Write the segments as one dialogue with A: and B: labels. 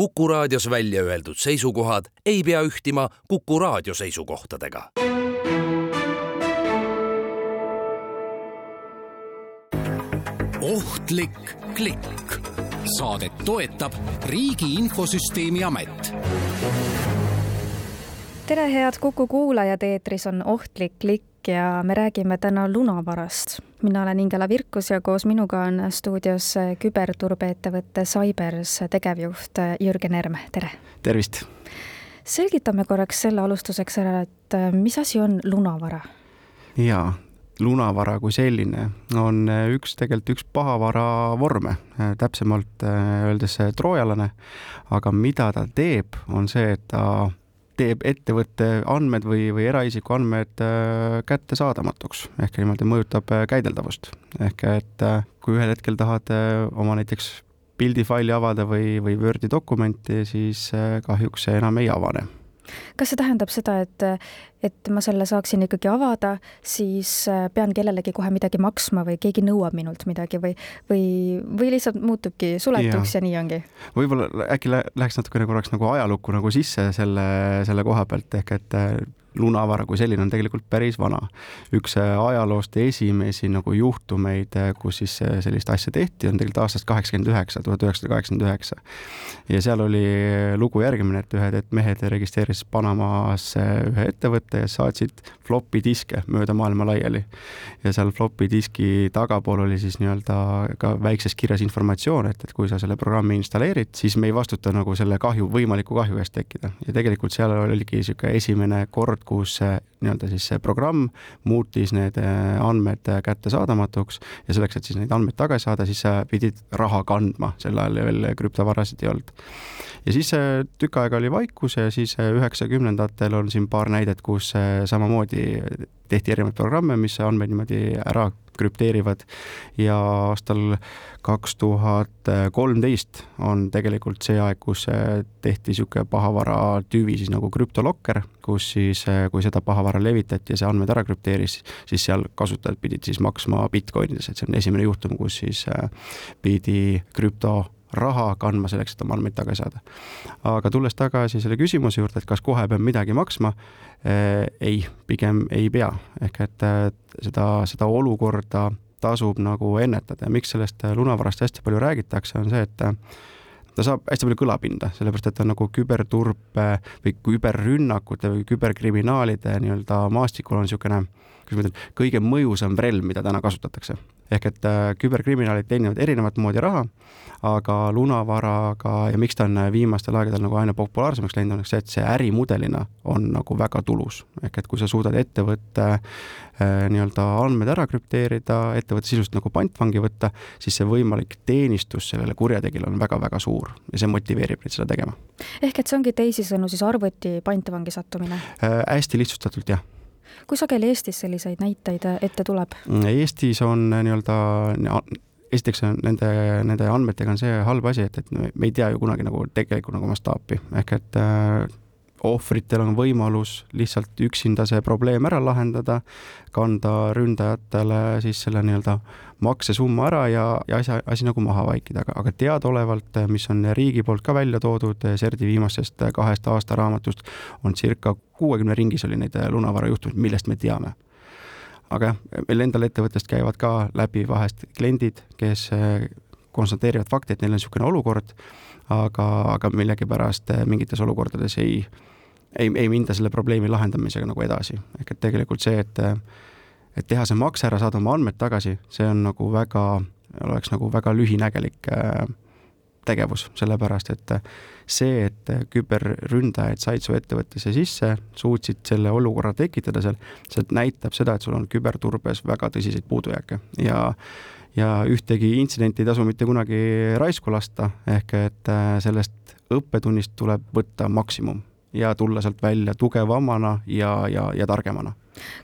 A: Kuku raadios välja öeldud seisukohad ei pea ühtima Kuku raadio seisukohtadega.
B: ohtlik klikk. saadet toetab Riigi Infosüsteemi Amet
C: tere, head Kuku kuulajad, eetris on Ohtlik klikk ja me räägime täna lunavarast. mina olen Ingela Virkus ja koos minuga on stuudios küberturbeettevõtte Cybers tegevjuht Jürgen Erm, tere!
D: tervist!
C: selgitame korraks selle alustuseks ära, et mis asi on lunavara?
D: jaa, lunavara kui selline on üks, tegelikult üks pahavara vorme, täpsemalt öeldes troojalane, aga mida ta teeb, on see, et ta teeb ettevõtte andmed või, või eraisiku andmed äh, kättesaadamatuks ehk niimoodi mõjutab äh, käideldavust. ehk et äh, kui ühel hetkel tahad oma näiteks pildifaili avada või, või Wordi dokumenti, siis kahjuks see enam ei avane
C: kas see tähendab seda, et, et ma selle saaksin ikkagi avada, siis äh, pean kellelegi kohe midagi maksma või keegi nõuab minult midagi või, või, või lihtsalt muutubki suletuks ja, ja nii ongi?
D: võib-olla äkki läheks natukene korraks nagu ajalukku nagu sisse selle, selle koha pealt ehk et lunavara kui selline on tegelikult päris vana. üks äh, ajaloost esimesi nagu juhtumeid, äh, kus siis äh, sellist asja tehti, on tegelikult aastast kaheksakümmend üheksa, tuhat üheksasada kaheksakümmend üheksa. ja seal oli lugu järgmine, et ühed et mehed registreerisid Panamasse ühe ettevõtte ja saatsid flopi diske mööda maailma laiali. ja seal flopi diski tagapool oli siis nii-öelda ka väikses kirjas informatsioon, et, et kui sa selle programmi installeerid, siis me ei vastuta nagu selle kahju, võimaliku kahju eest tekkida. ja tegelikult seal oligi niisugune esimene kord, kus nii-öelda siis see programm muutis need äh, andmed äh, kättesaadamatuks ja selleks, et siis neid andmeid tagasi saada, siis sa pidid raha kandma, sel ajal veel krüptovarasid ei olnud. ja siis äh, tükk aega oli vaikus ja siis üheksakümnendatel on siin paar näidet, kus samamoodi tehti erinevaid programme, mis andmeid niimoodi ära krüpteerivad. Ja aastal kaks tuhat kolmteist on tegelikult see aeg, kus tehti niisugune pahavara tüvi siis nagu krüptolokker, kus siis, kui seda pahavara levitati ja see andmed ära krüpteeris, siis seal kasutajad pidid siis maksma Bitcoinides, et see on esimene juhtum, kus siis pidi krüpto raha kandma selleks, et oma andmeid tagasi saada. aga tulles tagasi selle küsimuse juurde, et kas kohe peab midagi maksma eh,, ei, pigem ei pea, ehk et seda, seda olukorda tasub nagu ennetada. Ja miks sellest lunavarast hästi palju räägitakse, on see, et ta saab hästi palju kõlapinda, sellepärast et ta on nagu küberturbe või küberrünnakute või küberkriminaalide nii-öelda maastikul on niisugune, kuidas ma ütlen, kõige mõjusam relv, mida täna kasutatakse ehk et äh, küberkriminaalid teenivad erinevat moodi raha, aga lunavaraga ja miks ta on äh, viimastel aegadel nagu aina populaarsemaks läinud, on see, et see ärimudelina on nagu väga tulus. ehk et kui sa suudad ettevõtte äh, nii-öelda andmed ära krüpteerida, ettevõtte sisuliselt nagu pantvangi võtta, siis see võimalik teenistus sellele kurjategijale on väga-väga suur ja see motiveerib neid seda tegema.
C: ehk et see ongi teisisõnu siis arvuti pantvangi sattumine
D: äh,? hästi lihtsustatult, jah
C: kui sageli Eestis selliseid näiteid ette tuleb?
D: Eestis on nii-öelda esiteks nende, nende andmetega on see halb asi, et, et me ei tea ju kunagi nagu tegelikku nagu mastaapi, ehk et äh, ohvritel on võimalus lihtsalt üksinda see probleem ära lahendada, kanda ründajatele siis selle nii-öelda maksesumma ära ja, ja asja, asi nagu maha vaikida, aga, aga teadaolevalt, mis on riigi poolt ka välja toodud CERD-i viimasest kahest aastaraamatust, on circa kuuekümne ringis oli neid lunavara juhtumeid, millest me teame aga jah, meil endal ettevõttest käivad ka läbi vahest kliendid, kes konstateerivad fakti, et neil on niisugune olukord, aga, aga millegipärast mingites olukordades ei, ei, ei minda selle probleemi lahendamisega nagu edasi. ehk et tegelikult see, et, et teha see makse ära, saada oma andmed tagasi, see on nagu väga, oleks nagu väga lühinägelik äh, tegevus, sellepärast et see, et küberründajad said su ettevõttesse sisse, suutsid selle olukorra tekitada seal, see näitab seda, et sul on küberturbes väga tõsiseid puudujääke. Ja ja ühtegi intsidenti ei tasu mitte kunagi raisku lasta, ehk et sellest õppetunnist tuleb võtta maksimum ja tulla sealt välja tugevamana ja, ja, ja targemana.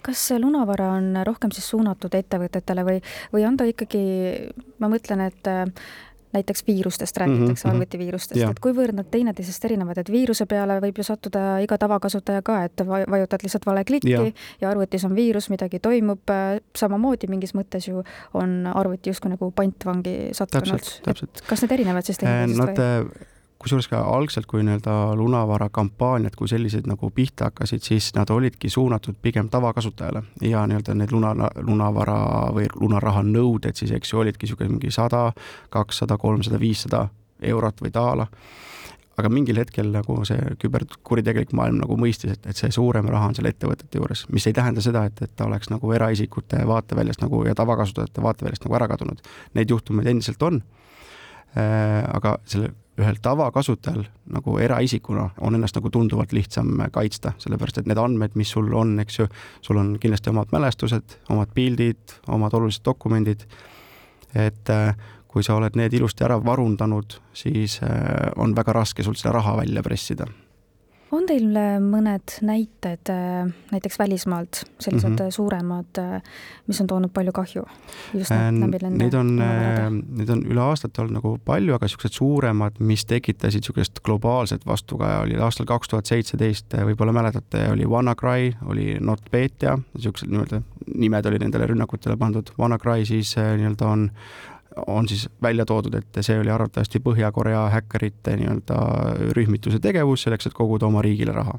C: Kas lunavara on rohkem siis suunatud ettevõtetele või, või on ta ikkagi, ma mõtlen, et äh, näiteks viirustest räägitakse mm, -hmm. arvutiviirustest, et kuivõrd nad teineteisest erinevad, et viiruse peale võib ju sattuda iga tavakasutaja ka, et vajutad lihtsalt vale klikki ja. ja arvutis on viirus, midagi toimub, äh, samamoodi mingis mõttes ju on arvuti justkui nagu pantvangi sattunud.
D: kas
C: need erinevad siis teineteisest
D: või? Kusjuures ka algselt, kui nii-öelda lunavara kampaaniad kui sellised nagu pihta hakkasid, siis nad olidki suunatud pigem tavakasutajale. Ja nii-öelda need luna, lunavara või lunaraha nõuded siis, eks ju, olidki niisugune mingi sada, kakssada, kolmsada, viissada eurot või daala aga mingil hetkel nagu see küberkuritegelik maailm nagu mõistis, et, et see suurem raha on seal ettevõtete juures, mis ei tähenda seda, et, et ta oleks nagu eraisikute vaateväljast nagu ja tavakasutajate vaateväljast nagu ära kadunud. Neid juhtumeid endiselt on. Äh,, aga selle ühel tavakasutajal nagu eraisikuna on ennast nagu tunduvalt lihtsam kaitsta, sellepärast et need andmed, mis sul on, eks ju, sul on kindlasti omad mälestused, omad pildid, omad olulised dokumendid, et äh, kui sa oled need ilusti ära varundanud, siis äh, on väga raske sul seda raha välja pressida.
C: On teil äh, mõned näited äh, näiteks välismaalt, sellised mm -hmm. suuremad, mis on toonud palju kahju?
D: Neid on, neid on üle aastate olnud nagu palju, aga niisugused suuremad, mis tekitasid niisugust globaalset vastukaja, oli aastal kaks tuhat seitseteist, võib-olla mäletate, oli WannaCry, oli NotPetya, niisugused nii-öelda nimed olid nendele rünnakutele pandud, WannaCry siis nii-öelda on on siis välja toodud, et see oli arvatavasti Põhja-Korea häkkerite nii-öelda rühmituse tegevus selleks, et koguda oma riigile raha.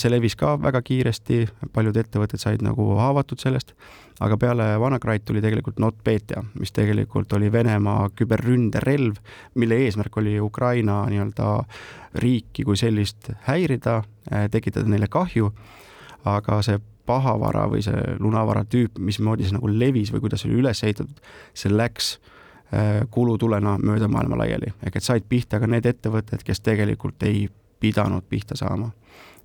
D: see levis ka väga kiiresti, paljud ettevõtted said nagu haavatud sellest, aga peale WannaCryt tuli tegelikult NotPetya, mis tegelikult oli Venemaa küberründerelv, mille eesmärk oli Ukraina nii-öelda riiki kui sellist häirida, tekitada neile kahju, aga see pahavara või see lunavara tüüp, mismoodi see nagu levis või kuidas see oli üles ehitatud, see läks äh, kulutulena mööda maailma laiali, ehk et said pihta ka need ettevõtted, kes tegelikult ei pidanud pihta saama.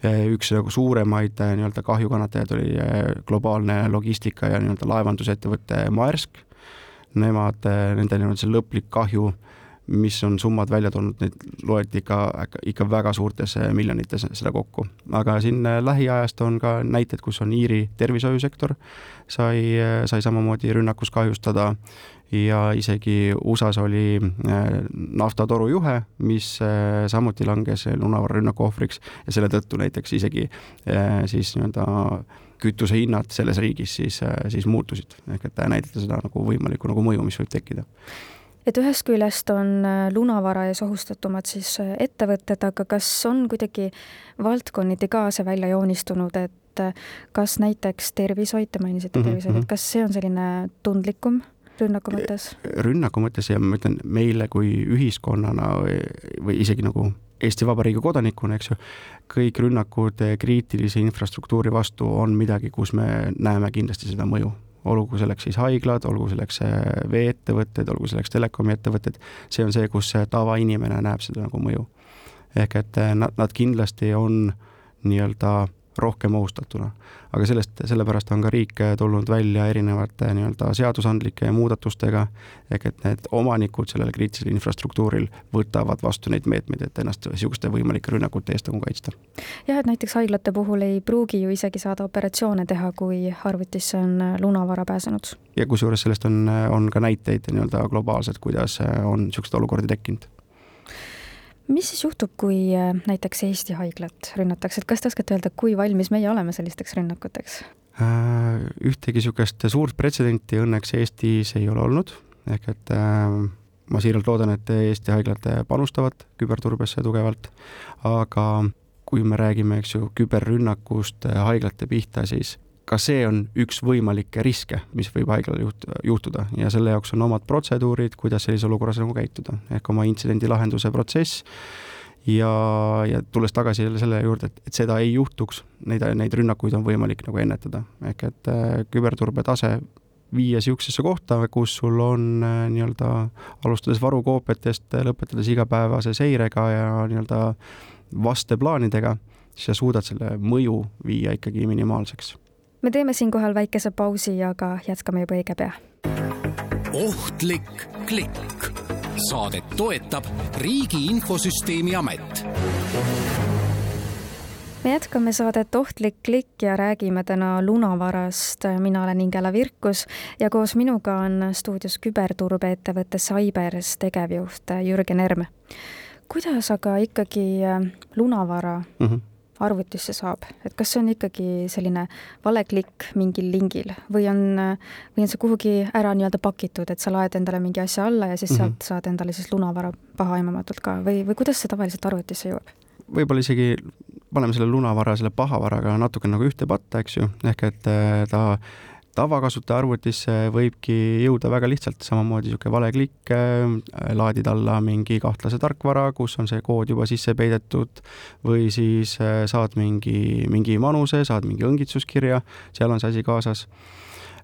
D: üks nagu suuremaid äh, nii-öelda kahjukannatajaid oli äh, globaalne logistika ja nii-öelda laevandusettevõte Maersk. Nemad, nende nii-öelda see lõplik kahju mis on summad välja toonud, neid loeti ikka, ikka väga suurtes miljonites seda kokku. aga siin eh, lähiajast on ka näited, kus on Iiri tervishoiusektor sai, eh, sai samamoodi rünnakus kahjustada ja isegi USA-s oli naftatorujuhe, mis samuti langes lunavararünnaku ohvriks ja selle tõttu näiteks isegi siis nii-öelda kütusehinnad selles riigis siis, siis muutusid, ehk et näidata seda nagu võimalikku nagu mõju, mis võib tekkida
C: et ühest küljest on äh, lunavara ees ohustatumad siis äh, ettevõtted, aga kas on kuidagi valdkonniti ka see välja joonistunud, et äh, kas näiteks tervishoid, te mainisite mm -hmm. tervishoidu, et kas see on selline tundlikum rünnaku mõttes?
D: rünnaku mõttes ja ma ütlen, meile kui ühiskonnana või, või isegi nagu Eesti Vabariigi kodanikuna, eks ju, kõik rünnakud kriitilise infrastruktuuri vastu on midagi, kus me näeme kindlasti seda mõju olgu selleks siis haiglad, olgu selleks äh, vee-ettevõtted, olgu selleks telekomi ettevõtted, see on see, kus tavainimene näeb seda nagu mõju. ehk et äh, nad, nad kindlasti on nii-öelda rohkem ohustatuna. aga sellest, sellepärast on ka riik tulnud välja erinevate nii-öelda seadusandlike muudatustega, ehk et need omanikud sellel kriitilisel infrastruktuuril võtavad vastu neid meetmeid, et ennast niisuguste võimalike rünnakute eest nagu kaitsta.
C: jah, et näiteks haiglate puhul ei pruugi ju isegi saada operatsioone teha, kui arvutisse on lunavara pääsenud.
D: ja kusjuures sellest on, on ka näiteid nii-öelda globaalselt, kuidas on niisuguseid olukordi tekkinud
C: mis siis juhtub, kui äh, näiteks Eesti haiglat rünnatakse, et kas te oskate öelda, kui valmis meie oleme sellisteks rünnakuteks?
D: Äh, ühtegi niisugust suurt pretsedenti õnneks Eestis ei ole olnud, ehk et äh, ma siiralt loodan, et Eesti haiglad panustavad küberturbesse tugevalt, aga kui me räägime, eks ju, küberrünnakust haiglate pihta, siis ka see on üks võimalikke riske, mis võib haiglal juht-, juhtuda. Ja selle jaoks on omad protseduurid, kuidas sellises olukorras nagu käituda, ehk oma intsidendi lahenduse protsess ja, ja tulles tagasi jälle selle juurde, et, et seda ei juhtuks, neid, neid rünnakuid on võimalik nagu ennetada, ehk et äh, küberturbe tase viia niisugusesse kohta, kus sul on äh, nii-öelda alustades varukoopiatest, lõpetades igapäevase seirega ja nii-öelda vasteplaanidega, siis sa suudad selle mõju viia ikkagi minimaalseks
C: me teeme siinkohal väikese pausi, aga jätkame juba õige pea.
B: ohtlik klikk. saadet toetab Riigi Infosüsteemi Amet
C: me jätkame saadet Ohtlik klikk ja räägime täna lunavarast. mina olen Ingela Virkus ja koos minuga on stuudios küberturbeettevõtte Cybers tegevjuht Jürgen Erm. kuidas aga ikkagi lunavara mm -hmm arvutisse saab, et kas see on ikkagi selline vale klikk mingil lingil või on, või on see kuhugi ära nii-öelda pakitud, et sa laed endale mingi asja alla ja siis mm -hmm. sealt saad endale siis lunavara pahaaimamatult ka või, või kuidas see tavaliselt arvutisse jõuab?
D: võib-olla isegi paneme selle lunavara selle pahavaraga natuke nagu ühte patta, eks ju, ehk et äh, ta tavakasutaja arvutisse võibki jõuda väga lihtsalt, samamoodi niisugune valeklikk, äh, laadid alla mingi kahtlase tarkvara, kus on see kood juba sisse peidetud, või siis äh, saad mingi, mingi manuse, saad mingi õngitsuskirja, seal on see asi kaasas.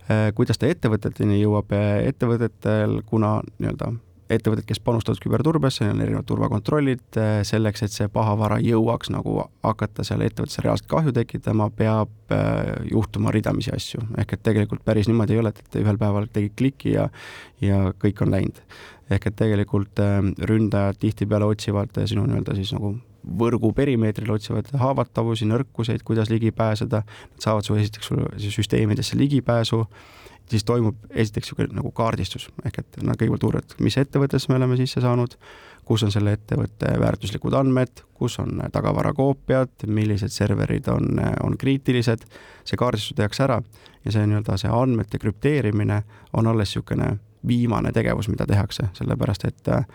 D: Äh, kuidas ta ettevõteteni jõuab, ettevõtetel, kuna nii-öelda ettevõtted, kes panustavad küberturbesse, on erinevad turvakontrollid, eh, selleks, et see pahavara jõuaks nagu hakata seal ettevõttesse reaalselt kahju tekitama, peab eh, juhtuma ridamisi asju. ehk et tegelikult päris niimoodi ei ole, et ühel päeval tegid kliki ja, ja kõik on läinud. ehk et tegelikult eh, ründajad tihtipeale otsivad sinu nii-öelda siis nagu võrgu perimeetril otsivad haavatavusi, nõrkuseid, kuidas ligi pääseda, nad saavad su esiteks sulle süsteemidesse ligipääsu siis toimub esiteks niisugune nagu kaardistus, ehk et nad kõigepealt uurivad, mis ettevõttesse me oleme sisse saanud, kus on selle ettevõtte väärtuslikud andmed, kus on tagavarakoopiad, millised serverid on, on kriitilised, see kaardistus tehakse ära ja see nii-öelda see andmete krüpteerimine on alles niisugune viimane tegevus, mida tehakse, sellepärast et äh,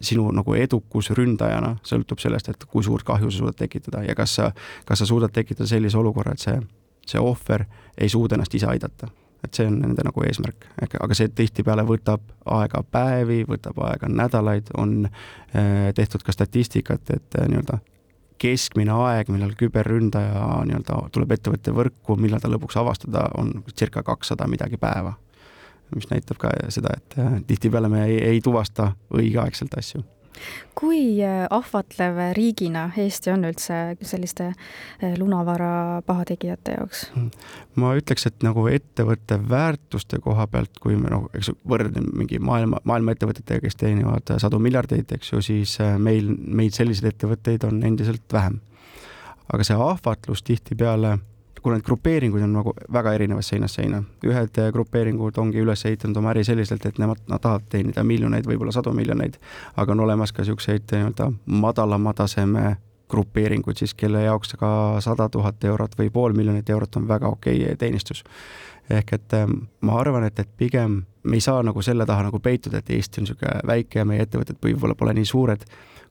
D: sinu nagu edukus ründajana sõltub sellest, et kui suurt kahju sa suudad tekitada ja kas sa, kas sa suudad tekitada sellise olukorra, et see, see ohver ei suuda ennast ise aidata et see on nende nagu eesmärk, ehk aga see tihtipeale võtab aega päevi, võtab aega nädalaid, on äh, tehtud ka statistikat, et äh, nii-öelda keskmine aeg, millal küberründaja nii-öelda tuleb ettevõtte võrku, millal ta lõpuks avastada, on circa kakssada midagi päeva. mis näitab ka seda, et äh, tihtipeale me ei, ei tuvasta õigeaegselt asju
C: kui äh, ahvatlev riigina Eesti on üldse selliste äh, lunavara pahategijate jaoks? Hmm.
D: ma ütleks, et nagu ettevõtte väärtuste koha pealt, kui me nagu, eks võrdleme mingi maailma, maailma ettevõtetega, kes teenivad sadu miljardeid, eks ju, siis äh, meil, meid selliseid ettevõtteid on endiselt vähem. aga see ahvatlus tihtipeale kuna need grupeeringud on nagu väga erinevas seinast seina. ühed eh, grupeeringud ongi üles ehitanud oma äri selliselt, et nemad, nad tahavad teenida miljoneid, võib-olla sadu miljoneid, aga on olemas ka niisuguseid nii-öelda madalama taseme grupeeringuid siis, kelle jaoks ka sada tuhat eurot või pool miljonit eurot on väga okei okay teenistus. ehk et eh, ma arvan, et, et pigem me ei saa nagu selle taha nagu peituda, et Eesti on niisugune väike ja meie ettevõtted võib-olla pole nii suured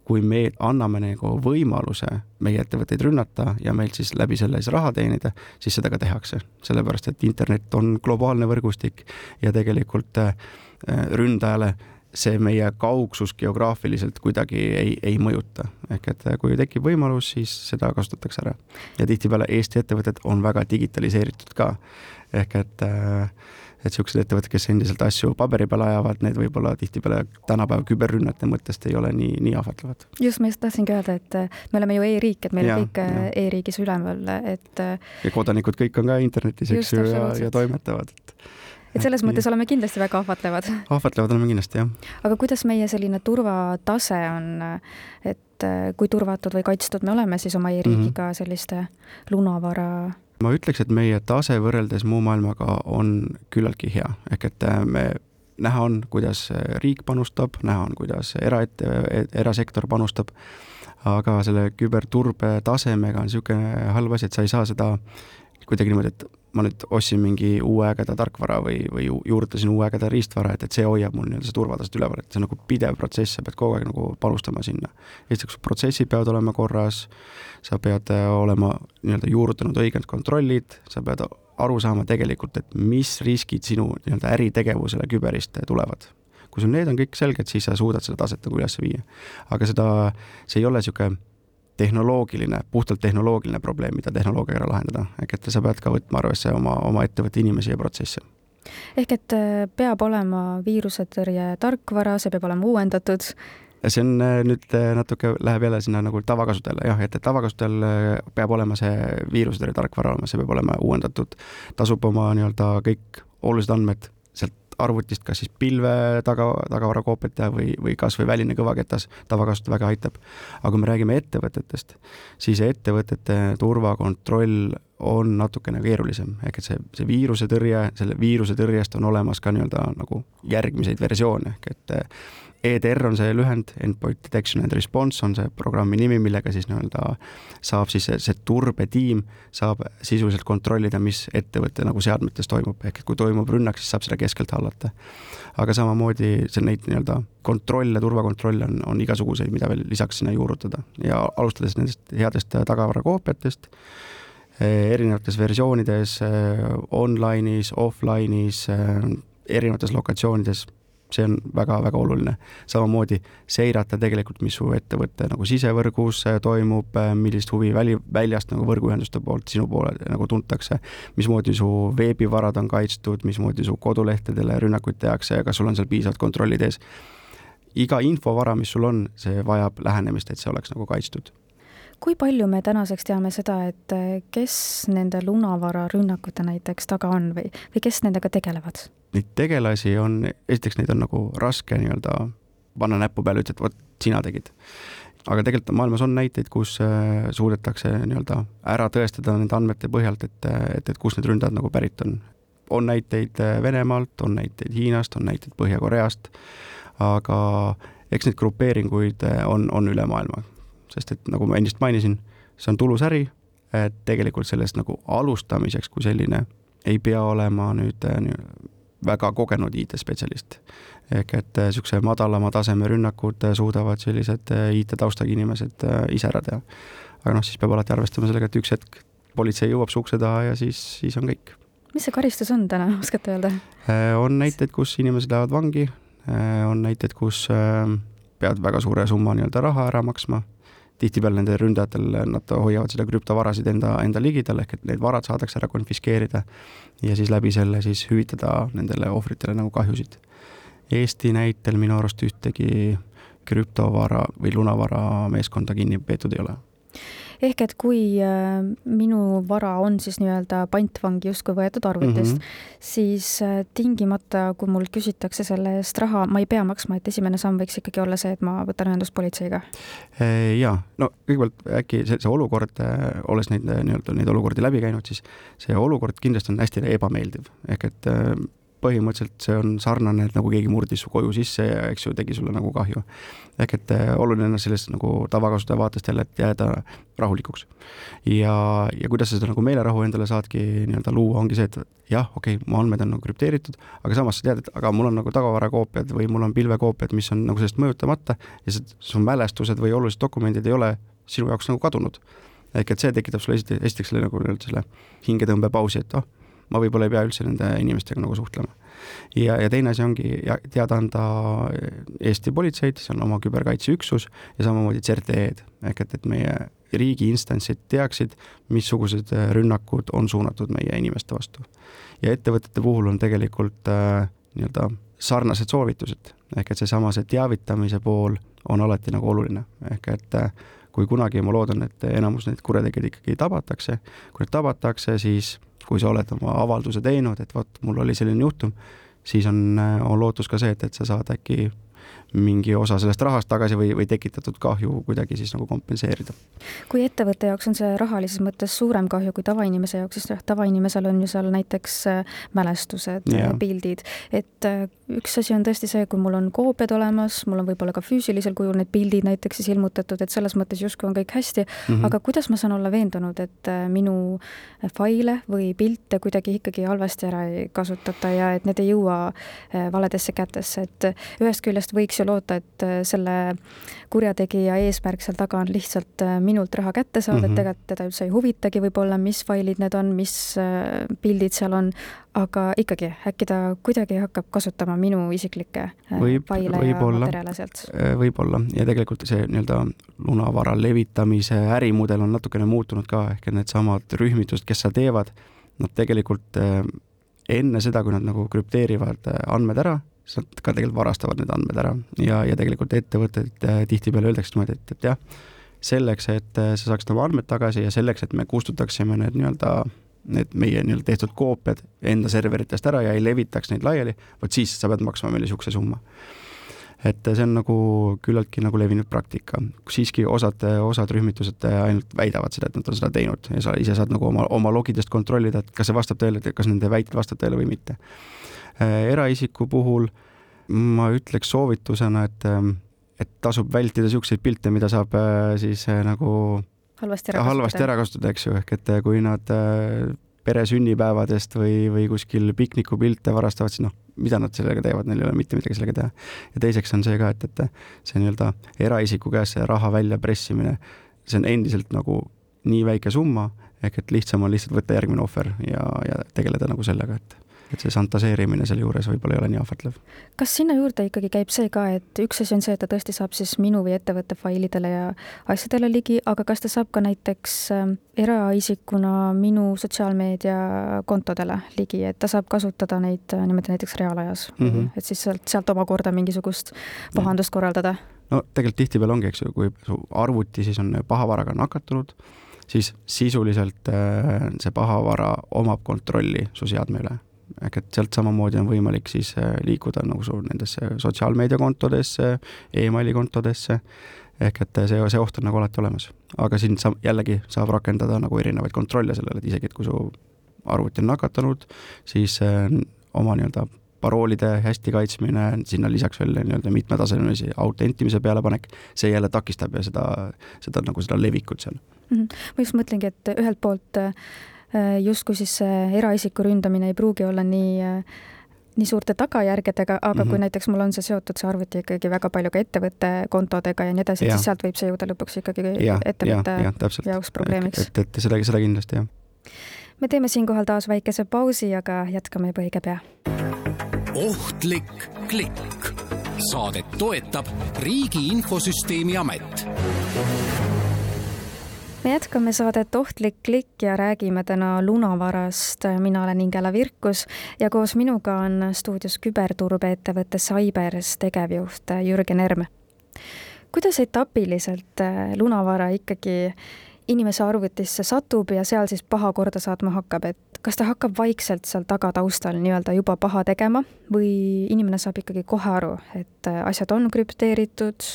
D: kui me anname nagu võimaluse meie ettevõtteid rünnata ja meilt siis läbi selle siis raha teenida, siis seda ka tehakse. sellepärast, et internet on globaalne võrgustik ja tegelikult äh, ründajale see meie kaugsus geograafiliselt kuidagi ei, ei mõjuta. ehk et äh, kui tekib võimalus, siis seda kasutatakse ära. ja tihtipeale Eesti ettevõtted on väga digitaliseeritud ka. ehk et äh, et niisugused ettevõtted, kes endiselt asju paberi peal ajavad, need võib-olla tihtipeale tänapäeva küberrünnete mõttest ei ole nii, nii ahvatlevad.
C: just, ma just tahtsingi öelda, et äh, me oleme ju e-riik, et meil on kõik äh, e-riigis üleval, et äh,
D: ja kodanikud kõik on ka internetis, eks ju, ja, ja toimetavad, et
C: et selles mõttes oleme kindlasti väga ahvatlevad.
D: ahvatlevad oleme kindlasti, jah.
C: aga kuidas meie selline turvatase on, et kui turvatud või kaitstud me oleme siis oma e-riigiga mm -hmm. selliste lunavara
D: ma ütleks, et meie tase võrreldes muu maailmaga on küllaltki hea, ehk et äh, me näha on, kuidas äh, riik panustab, näha on, kuidas eraette, erasektor panustab, aga selle küberturbe tasemega on niisugune halb asi, et sa ei saa seda kuidagi niimoodi, et ma nüüd ostsin mingi uue ägeda tarkvara või, või juurutasin uue ägeda riistvara, et, et see hoiab mul nii-öelda seda turvataset üleval, et see on nagu pidev protsess, sa pead kogu aeg nagu panustama sinna. esiteks, protsessid peavad olema korras, sa pead äh, olema nii-öelda juurutanud õiged kontrollid, sa pead aru saama tegelikult, et mis riskid sinu nii-öelda äritegevusele küberist tulevad kui sul need on kõik selged, siis sa suudad seda taset nagu üles viia. aga seda, see ei ole niisugune tehnoloogiline, puhtalt tehnoloogiline probleem, mida tehnoloogiaga lahendada, ehk et sa pead ka võtma arvesse oma, oma ettevõtte inimesi ja protsesse.
C: Ehk et äh, peab olema viirusetõrje tarkvara, see peab olema uuendatud.
D: see on äh, nüüd äh, natuke, läheb jälle sinna nagu tavakasutajale. Jah, et, et tavakasutajal peab olema see viirusetõrje tarkvara olema, see peab olema uuendatud, tasub oma nii-öelda kõik olulised andmed arvutist kas siis pilve taga, tagavarakoopiat teha või, või kas või väline kõvaketas tavakasutus väga aitab. aga kui me räägime ettevõtetest, siis ettevõtete turvakontroll on natukene keerulisem, ehk et see, see viiruse tõrje, selle viiruse tõrjest on olemas ka nii-öelda nagu järgmiseid versioone, ehk et EDR on see lühend, Endpoint Detection and Response on see programmi nimi, millega siis nii-öelda saab siis see, see turbetiim saab sisuliselt kontrollida, mis ettevõtte nagu seadmetes toimub, ehk et kui toimub rünnak, siis saab seda keskelt hallata. aga samamoodi see neid nii-öelda kontrolle, turvakontrolle on, on igasuguseid, mida veel lisaks sinna juurutada ja alustades nendest headest tagavarakoopiatest, eh, erinevates versioonides, eh, online'is, offline'is, eh, erinevates lokatsioonides see on väga-väga oluline. samamoodi seirata tegelikult, mis su ettevõtte nagu sisevõrgus äh, toimub, äh, millist huvi väli, väljast nagu võrguühenduste poolt sinu poole nagu tuntakse, mismoodi su veebivarad on kaitstud, mismoodi su kodulehtedele rünnakuid tehakse ja kas sul on seal piisavad kontrollid ees. iga infovara, mis sul on, see vajab lähenemist, et see oleks nagu kaitstud
C: kui palju me tänaseks teame seda, et äh, kes nende lunavara rünnakute näiteks taga on või, või kes nendega tegelevad?
D: Neid tegelasi on, esiteks neid on nagu raske nii-öelda panna näppu peale, ütled, vot sina tegid. aga tegelikult maailmas on näiteid, kus äh, suudetakse nii-öelda ära tõestada nende andmete põhjalt, et, et, et kust need ründajad nagu pärit on. on näiteid äh, Venemaalt, on näiteid Hiinast, on näiteid Põhja-Koreast, aga eks neid grupeeringuid äh, on, on üle maailma, sest et nagu ma ennist mainisin, see on tulus äri, et tegelikult sellest nagu alustamiseks kui selline ei pea olema nüüd väga kogenud IT-spetsialist. ehk et niisuguse äh, madalama taseme rünnakud äh, suudavad sellised äh, IT-taustaga inimesed ise ära teha. aga noh, siis peab alati arvestama sellega, et üks hetk politsei jõuab su ukse taha ja siis, siis on kõik.
C: mis see karistus on täna, oskate öelda?
D: on näiteid, kus inimesed lähevad vangi, on näiteid, kus pead väga suure summa nii-öelda raha ära maksma tihtipeale nende ründajatel, nad hoiavad seda krüptovarasid enda, enda ligidal, ehk et need varad saadakse ära konfiskeerida ja siis läbi selle siis hüvitada nendele ohvritele nagu kahjusid. Eesti näitel minu arust ühtegi krüptovara või lunavara meeskonda kinni peetud ei ole
C: ehk et kui äh, minu vara on siis nii-öelda pantvangi justkui võetud arvutist mm, -hmm. siis äh, tingimata, kui mul küsitakse selle eest raha, ma ei pea maksma, et esimene samm võiks ikkagi olla see, et ma võtan ühendust politseiga?
D: Äh, jaa, no kõigepealt äkki see, see olukord, olles neid nii-öelda neid olukordi läbi käinud, siis see olukord kindlasti on hästi ebameeldiv, ehk et põhimõtteliselt see on sarnane, et nagu keegi murdis su koju sisse ja eks ju, tegi sulle nagu kahju. ehk et äh, oluline on sellest nagu tavakasutaja vaatest jälle, et jääda rahulikuks. ja, ja kuidas sa seda nagu meelerahu endale saadki nii-öelda luua, ongi see, et jah, okei okay,, mu andmed on nagu krüpteeritud, aga samas sa tead, et aga mul on nagu tagavarakoopiad või mul on pilvekoopiad, mis on nagu sellest mõjutamata ja su mälestused või olulised dokumendid ei ole sinu jaoks nagu kadunud ehk et see tekitab sulle esiteks, esiteks selle nagu nii-öelda selle hingetõmbepausi, et oh, ma võib-olla ei pea üldse nende inimestega nagu suhtlema. ja, ja teine asi ongi teada anda Eesti politseid, see on oma küberkaitseüksus ja samamoodi CERT-ED ehk et, et meie riigi instantsid teaksid, missugused rünnakud on suunatud meie inimeste vastu. ja ettevõtete puhul on tegelikult äh, nii-öelda sarnased soovitused, ehk et seesama, see teavitamise pool on alati nagu oluline, ehk et äh, kui kunagi ma loodan, et enamus neid kurjategijaid ikkagi tabatakse, kui need tabatakse, siis kui sa oled oma avalduse teinud, et vot, mul oli selline juhtum, siis on, on lootus ka see, et, et sa saad äkki mingi osa sellest rahast tagasi või, või tekitatud kahju kuidagi siis nagu kompenseerida.
C: kui ettevõtte jaoks on see rahalises mõttes suurem kahju kui tavainimese jaoks, siis jah, tavainimesel on ju seal näiteks äh, mälestused, äh, pildid, et äh, üks asi on tõesti see, kui mul on koopiad olemas, mul on võib-olla ka füüsilisel kujul need pildid näiteks siis ilmutatud, et selles mõttes justkui on kõik hästi mm, -hmm. aga kuidas ma saan olla veendunud, et minu faile või pilte kuidagi ikkagi halvasti ära ei kasutata ja et need ei jõua valedesse kätesse, et ühest küljest võiks ju loota, et äh, selle kurjategija eesmärk seal taga on lihtsalt äh, minult raha kätte saada mm, -hmm. et tegelikult teda üldse ei huvitagi võib-olla, mis failid need on, mis äh, pildid seal on, aga ikkagi, äkki ta kuidagi hakkab kasutama minu isiklikke võib, faile ja materjale sealt?
D: võib-olla ja tegelikult see nii-öelda lunavara levitamise ärimudel on natukene muutunud ka, ehk et needsamad rühmitused, kes seda teevad, nad tegelikult enne seda, kui nad nagu krüpteerivad andmed ära, siis nad ka tegelikult varastavad need andmed ära ja, ja tegelikult ettevõtted äh, tihtipeale öeldakse niimoodi, et, et jah, selleks, et äh, sa saaksid oma andmed tagasi ja selleks, et me kustutaksime need nii-öelda need meie nii-öelda tehtud koopiad enda serveritest ära ja ei levitaks neid laiali, vot siis sa pead maksma meile niisuguse summa. et see on nagu küllaltki nagu levinud praktika, siiski osad, osad rühmitused ainult väidavad seda, et nad on seda teinud ja sa ise saad nagu oma, oma logidest kontrollida, et kas see vastab tõele, kas nende väited vastavad tõele või mitte. Äh, eraisiku puhul ma ütleks soovitusena, et, et tasub vältida niisuguseid pilte, mida saab äh, siis äh, nagu
C: halvasti ära
D: halvasti ära kasutada, eks ju, ehk et kui nad pere sünnipäevadest või, või kuskil piknikupilte varastavad, siis noh, mida nad sellega teevad, neil ei ole mitte midagi sellega teha. ja teiseks on see ka, et, et see nii-öelda eraisiku käest see raha väljapressimine, see on endiselt nagu nii väike summa, ehk et lihtsam on lihtsalt võtta järgmine ohver ja, ja tegeleda nagu sellega, et et see šantaseerimine selle juures võib-olla ei ole nii ahvatlev.
C: kas sinna juurde ikkagi käib see ka, et üks asi on see, et ta tõesti saab siis minu või ettevõtte failidele ja asjadele ligi, aga kas ta saab ka näiteks äh, eraisikuna minu sotsiaalmeediakontodele ligi, et ta saab kasutada neid äh, niimoodi näiteks reaalajas mm, -hmm. et siis sealt, sealt omakorda mingisugust pahandust korraldada?
D: no tegelikult tihtipeale ongi, eks ju, kui su arvuti siis on pahavaraga nakatunud, siis sisuliselt äh, see pahavara omab kontrolli su seadme üle ehk et sealt samamoodi on võimalik siis äh, liikuda nagu sul nendesse sotsiaalmeediakontodesse e, emaili kontodesse, ehk et see, see oht on nagu alati olemas. aga siin saab, jällegi saab rakendada nagu erinevaid kontrolle sellele, et isegi, et kui su arvuti on nakatunud, siis äh, oma nii-öelda paroolide hästi kaitsmine, sinna lisaks veel nii-öelda mitmetasemelisi autentimise pealepanek, see jälle takistab ja seda, seda nagu seda levikut seal
C: mm. -hmm. ma just mõtlengi, et ühelt poolt äh, Äh, justkui siis see eraisiku ründamine ei pruugi olla nii äh, nii suurte tagajärgedega, aga mm -hmm. kui mhm. näiteks mul on see seotud, see arvuti ikkagi väga palju ka ettevõtte kontodega ja nii edasi, siis sealt võib see jõuda lõpuks ikkagi ja, ettevõtte ja, ja, jaoks probleemiks.
D: et, et seda, seda kindlasti, jah.
C: me teeme siinkohal taas väikese pausi, aga jätkame juba õige pea.
B: ohtlik klikk. saadet toetab Riigi Infosüsteemi Amet
C: me jätkame saadet Ohtlik klikk ja räägime täna lunavarast. mina olen Ingela Virkus ja koos minuga on stuudios küberturbeettevõtte Cybers tegevjuht Jürgen Erm. kuidas etapiliselt lunavara ikkagi inimese arvutisse satub ja seal siis paha korda saatma hakkab, et kas ta hakkab vaikselt seal tagataustal nii-öelda juba paha tegema või inimene saab ikkagi kohe aru, et asjad on krüpteeritud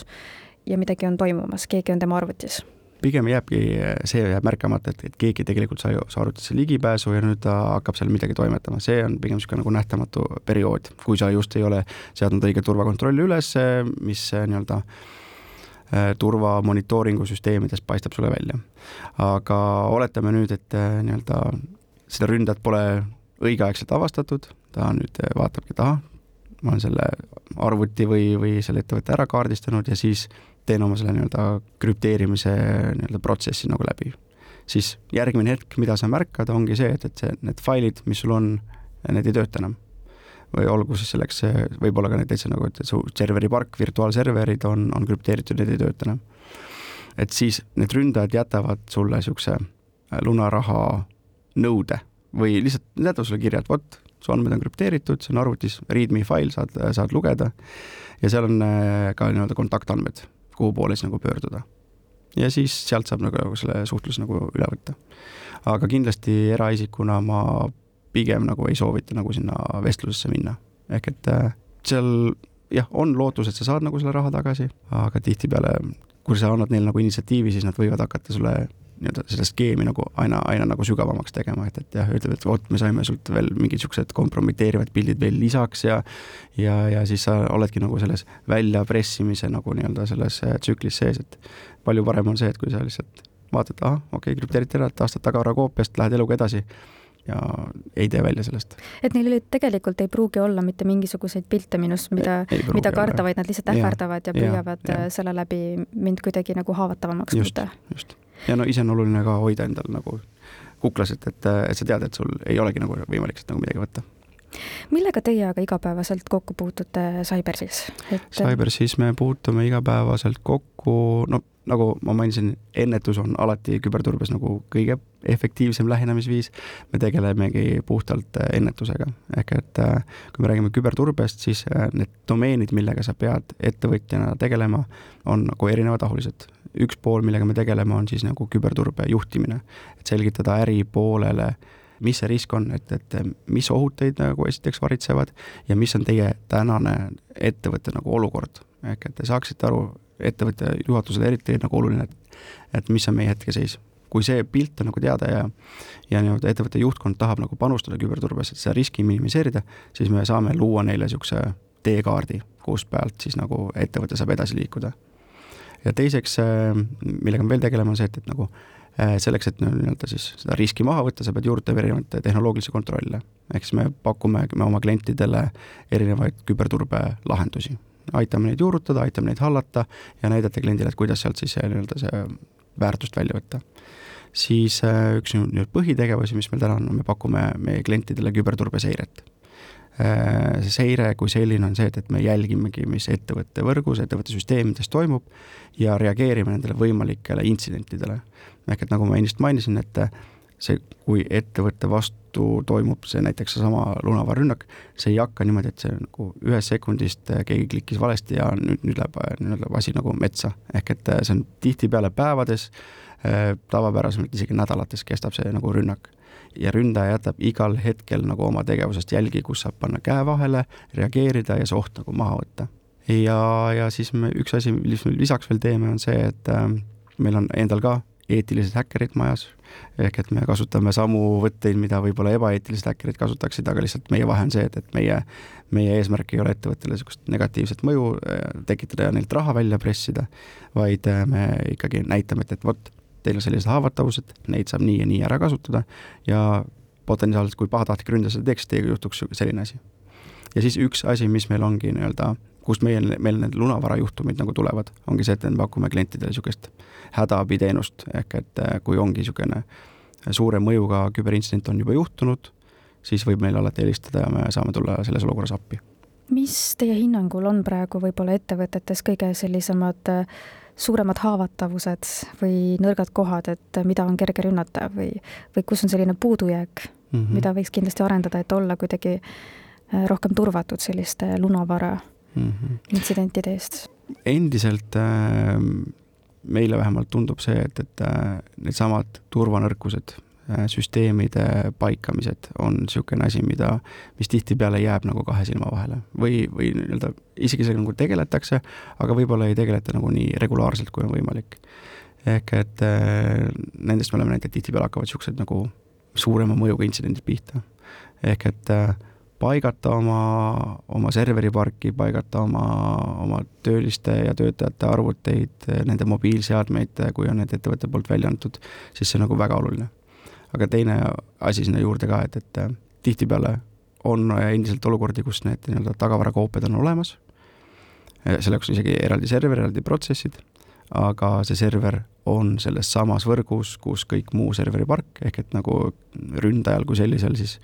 C: ja midagi on toimumas, keegi on tema arvutis
D: pigem jääbki, see jääb märkamata, et, et keegi tegelikult sai su arvutisse ligipääsu ja nüüd ta hakkab seal midagi toimetama, see on pigem niisugune nagu nähtamatu periood, kui sa just ei ole seadnud õiget turvakontrolli üles, mis nii-öelda äh, turva monitooringu süsteemides paistab sulle välja. aga oletame nüüd, et nii-öelda seda ründajat pole õigeaegselt avastatud, ta nüüd vaatabki, et ahah, ma olen selle arvuti või, või selle ettevõtte ära kaardistanud ja siis teen oma selle nii-öelda krüpteerimise nii-öelda protsessi nagu läbi. siis järgmine hetk, mida sa märkad, ongi see, et, et see, need failid, mis sul on, need ei tööta enam. või olgu siis selleks, võib-olla ka näiteks nagu, et su serveri park, virtuaalserverid on, on krüpteeritud, need ei tööta enam. et siis need ründajad jätavad sulle niisuguse lunaraha nõude või lihtsalt jätavad sulle kirja, et vot, su andmed on krüpteeritud, see on arvutis, readme fail, saad, saad lugeda ja seal on äh, ka nii-öelda kontaktandmed kuhu poole siis nagu pöörduda. ja siis sealt saab nagu selle suhtluse nagu üle võtta. aga kindlasti eraisikuna ma pigem nagu ei soovita nagu sinna vestlusesse minna, ehk et äh, seal jah, on lootus, et sa saad nagu selle raha tagasi, aga tihtipeale, kui sa annad neile nagu initsiatiivi, siis nad võivad hakata sulle nii-öelda seda skeemi nagu aina, aina nagu sügavamaks tegema, et, et jah, ütleb, et vot, me saime sult veel mingid niisugused kompromiteerivad pildid veel lisaks ja ja, ja siis sa oledki nagu selles väljapressimise nagu nii-öelda selles äh, tsüklis sees, et palju parem on see, et kui sa lihtsalt vaatad, ahah, okei okay,, krüpteeriti ära, taastad tagavara koopiast, lähed eluga edasi ja ei tee välja sellest.
C: et neil tegelikult ei pruugi olla mitte mingisuguseid pilte minust, mida, mida karta, vaid nad lihtsalt ähvardavad ja, ja püüavad ja, ja. Äh, selle läbi mind kuidagi nagu haavatavamaks
D: muuta. just, ja no ise on oluline ka hoida endal nagu kuklas, et, et, et sa tead, et sul ei olegi nagu võimalik sealt nagu midagi võtta
C: millega teie aga igapäevaselt kokku puutute Cybersis
D: et...? Cybersis me puutume igapäevaselt kokku, no nagu ma mainisin, ennetus on alati küberturbes nagu kõige efektiivsem lähenemisviis. me tegelemegi puhtalt ennetusega, ehk et kui me räägime küberturbest, siis need domeenid, millega sa pead ettevõtjana tegelema, on nagu erinevatahulised üks pool, millega me tegeleme, on siis nagu küberturbe juhtimine, et selgitada äripoolele, mis see risk on, et, et mis ohud teid nagu esiteks varitsevad ja mis on teie tänane ettevõtte nagu olukord. ehk et te saaksite aru, ettevõtte juhatusele eriti nagu oluline, et, et mis on meie hetkeseis. kui see pilt on nagu teada ja, ja nii-öelda ettevõtte juhtkond tahab nagu panustada küberturbesse, et seda riski minimiseerida, siis me saame luua neile niisuguse teekaardi, kus pealt siis nagu ettevõte saab edasi liikuda. ja teiseks, millega me veel tegeleme, on see, et, et nagu Äh, selleks, et nii-öelda siis seda riski maha võtta, sa pead juurde tegema erinevaid tehnoloogilisi kontrolle. ehk siis me pakume me oma klientidele erinevaid küberturbe lahendusi. aitame neid juurutada, aitame neid hallata ja näidata kliendile, et kuidas sealt siis nii-öelda see väärtust välja võtta. siis äh, üks nüüd põhitegevusi, mis meil täna on, me pakume meie klientidele küberturbeseiret äh, see seire kui selline on see, et, et me jälgimegi, mis ettevõtte võrgus, ettevõtte süsteemides toimub ja reageerime nendele võimalikele intsidentidele ehk et nagu ma ennist mainisin, et see, kui ettevõtte vastu toimub see näiteks seesama lunavarrünnak, see ei hakka niimoodi, et see nagu ühest sekundist keegi klikkis valesti ja nüüd, nüüd läheb, nüüd läheb asi nagu metsa. ehk et see on tihtipeale päevades, tavapärasemalt isegi nädalates kestab see nagu rünnak. ja ründaja jätab igal hetkel nagu oma tegevusest jälgi, kus saab panna käe vahele, reageerida ja see oht nagu maha võtta. ja, ja siis me, üks asi, mis me lisaks veel teeme, on see, et äh, meil on endal ka eetilised häkkerid majas, ehk et me kasutame samu võtteid, mida võib-olla ebaeetilised häkkerid kasutaksid, aga lihtsalt meie vahe on see, et, et meie, meie eesmärk ei ole ettevõttele niisugust negatiivset mõju äh, tekitada ja neilt raha välja pressida, vaid äh, me ikkagi näitame, et, et vot, teil on sellised haavatavused, neid saab nii ja nii ära kasutada ja potentsiaalselt, kui pahatahtlik ründaja seda teeks, teiega juhtuks selline asi. ja siis üks asi, mis meil ongi nii-öelda kust meil, meil need lunavarajuhtumid nagu tulevad, ongi see, et me pakume klientidele niisugust hädaabiteenust, ehk et äh, kui ongi niisugune suure mõjuga küberintsident on juba juhtunud, siis võib meile alati helistada ja me saame tulla selles olukorras appi.
C: mis teie hinnangul on praegu võib-olla ettevõtetes kõige sellisemad äh, suuremad haavatavused või nõrgad kohad, et mida on kerge rünnata või, või kus on selline puudujääk mm, -hmm. mida võiks kindlasti arendada, et olla kuidagi äh, rohkem turvatud selliste lunavara mm -hmm. intsidentide eest?
D: endiselt äh, meile vähemalt tundub see, et, et äh, needsamad turvanõrkused äh,, süsteemide paikamised on niisugune asi, mida, mis tihtipeale jääb nagu kahe silma vahele või, või nii-öelda isegi sellega nagu tegeletakse, aga võib-olla ei tegeleta nagu nii regulaarselt, kui on võimalik. ehk et äh, nendest me oleme näinud, et tihtipeale hakkavad niisugused nagu suurema mõjuga intsidendid pihta. ehk et äh, paigata oma, oma serveriparki, paigata oma, oma tööliste ja töötajate arvuteid, nende mobiilseadmeid, kui on need ettevõtte poolt välja antud, siis see on nagu väga oluline. aga teine asi sinna juurde ka, et, et tihtipeale on endiselt olukordi, kus need nii-öelda tagavarakoopiad on olemas, selleks on isegi eraldi server, eraldi protsessid, aga see server on selles samas võrgus, kus kõik muu serveripark, ehk et nagu ründajal kui sellisel siis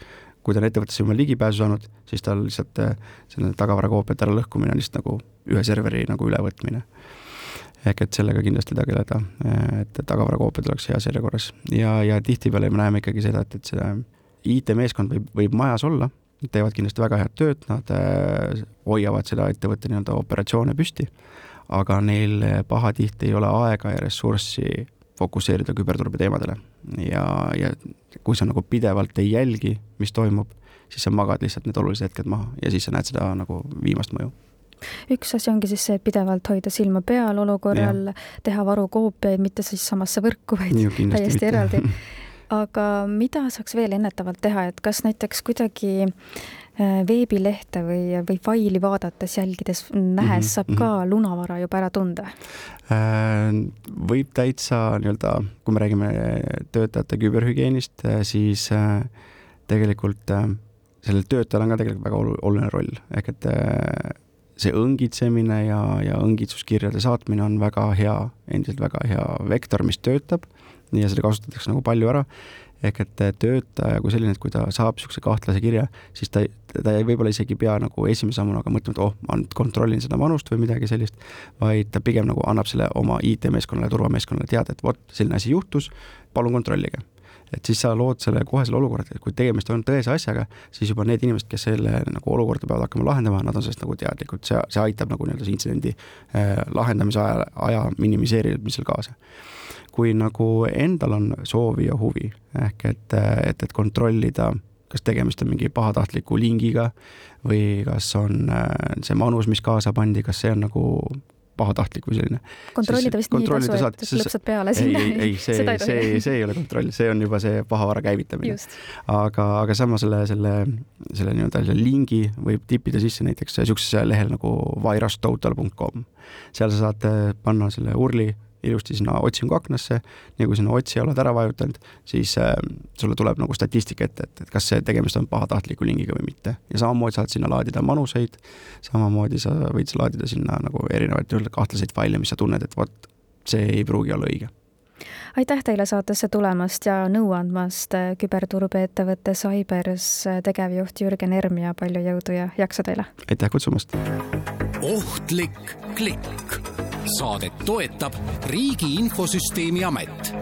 D: kui ta on ettevõttesse juba ligipääsu saanud, siis tal lihtsalt äh, selle tagavarakoopiate ära lõhkumine on lihtsalt nagu ühe serveri nagu ülevõtmine. ehk et sellega kindlasti tegeleda, äh, et tagavarakoopiad oleks heas järjekorras ja, ja tihtipeale me näeme ikkagi seda, et, et see IT-meeskond võib, võib majas olla, teevad kindlasti väga head tööd, nad äh, hoiavad seda ettevõtte nii-öelda operatsioone püsti, aga neil pahatihti ei ole aega ja ressurssi fokusseerida küberturbe teemadele. ja, ja kui sa nagu pidevalt ei jälgi, mis toimub, siis sa magad lihtsalt need olulised hetked maha ja siis sa näed seda nagu viimast mõju
C: üks asi ongi siis see, et pidevalt hoida silma peal olukorral, teha varukoopiaid, mitte siis samasse võrku, vaid Ju, täiesti mitte. eraldi. aga mida saaks veel ennetavalt teha, et kas näiteks kuidagi veebilehte või, või faili vaadates, jälgides, nähes mm -hmm, saab ka mm -hmm. lunavara juba ära tunda?
D: Äh, võib täitsa nii-öelda, kui me räägime töötajate küberhügieenist, äh, siis tegelikult sellel töötajal on ka tegelikult väga oluline roll, ehk et see õngitsemine ja, ja õngitsuskirjade saatmine on väga hea, endiselt väga hea vektor, mis töötab ja seda kasutatakse nagu palju ära ehk et töötaja kui selline, et kui ta saab niisuguse kahtlase kirja, siis ta, ta võib-olla isegi ei pea nagu esimese sammuna ka mõtlema, et oh, ma nüüd kontrollin seda manust või midagi sellist, vaid ta pigem nagu annab selle oma IT-meeskonnale, turvameeskonnale teada, et vot, selline asi juhtus, palun kontrollige et siis sa lood selle kohe selle olukorra, et kui tegemist on tõese asjaga, siis juba need inimesed, kes selle nagu olukorda peavad hakkama lahendama, nad on sellest nagu teadlikud, see, see aitab nagu nii-öelda intsidendi äh, lahendamise aja, aja minimiseerimisel kaasa. Kui nagu endal on soovi ja huvi, ehk et, et, et kontrollida kas tegemist on mingi pahatahtliku lingiga või kas on see manus, mis kaasa pandi, kas see on nagu pahatahtlik või selline.
C: kontrollida vist nii ei tasu, et lõpsad peale sinna.
D: ei, ei, see, see, see, see ei ole kontroll, see on juba see pahavara käivitamine. aga, aga sama selle, selle, selle nii-öelda selle lingi võib tippida sisse näiteks niisugusesse lehel nagu virustotal.com. seal sa saad panna selle urli ilusti sinna otsinguaknasse, nii kui sinna otsija oled ära vajutanud, siis äh, sulle tuleb nagu statistika ette, et, et kas see tegemist on pahatahtliku lingiga või mitte. ja samamoodi saad sinna laadida manuseid, samamoodi sa võid laadida sinna nagu erinevaid kahtlaseid faile, mis sa tunned, et vot, see ei pruugi olla õige
C: aitäh teile saatesse tulemast ja nõu andmast, äh, küberturbeettevõtte Cybers äh, tegevjuht Jürgen Erm ja palju jõudu ja jaksu teile!
D: aitäh kutsumast!
B: ohtlik klikk saadet toetab Riigi Infosüsteemi Amet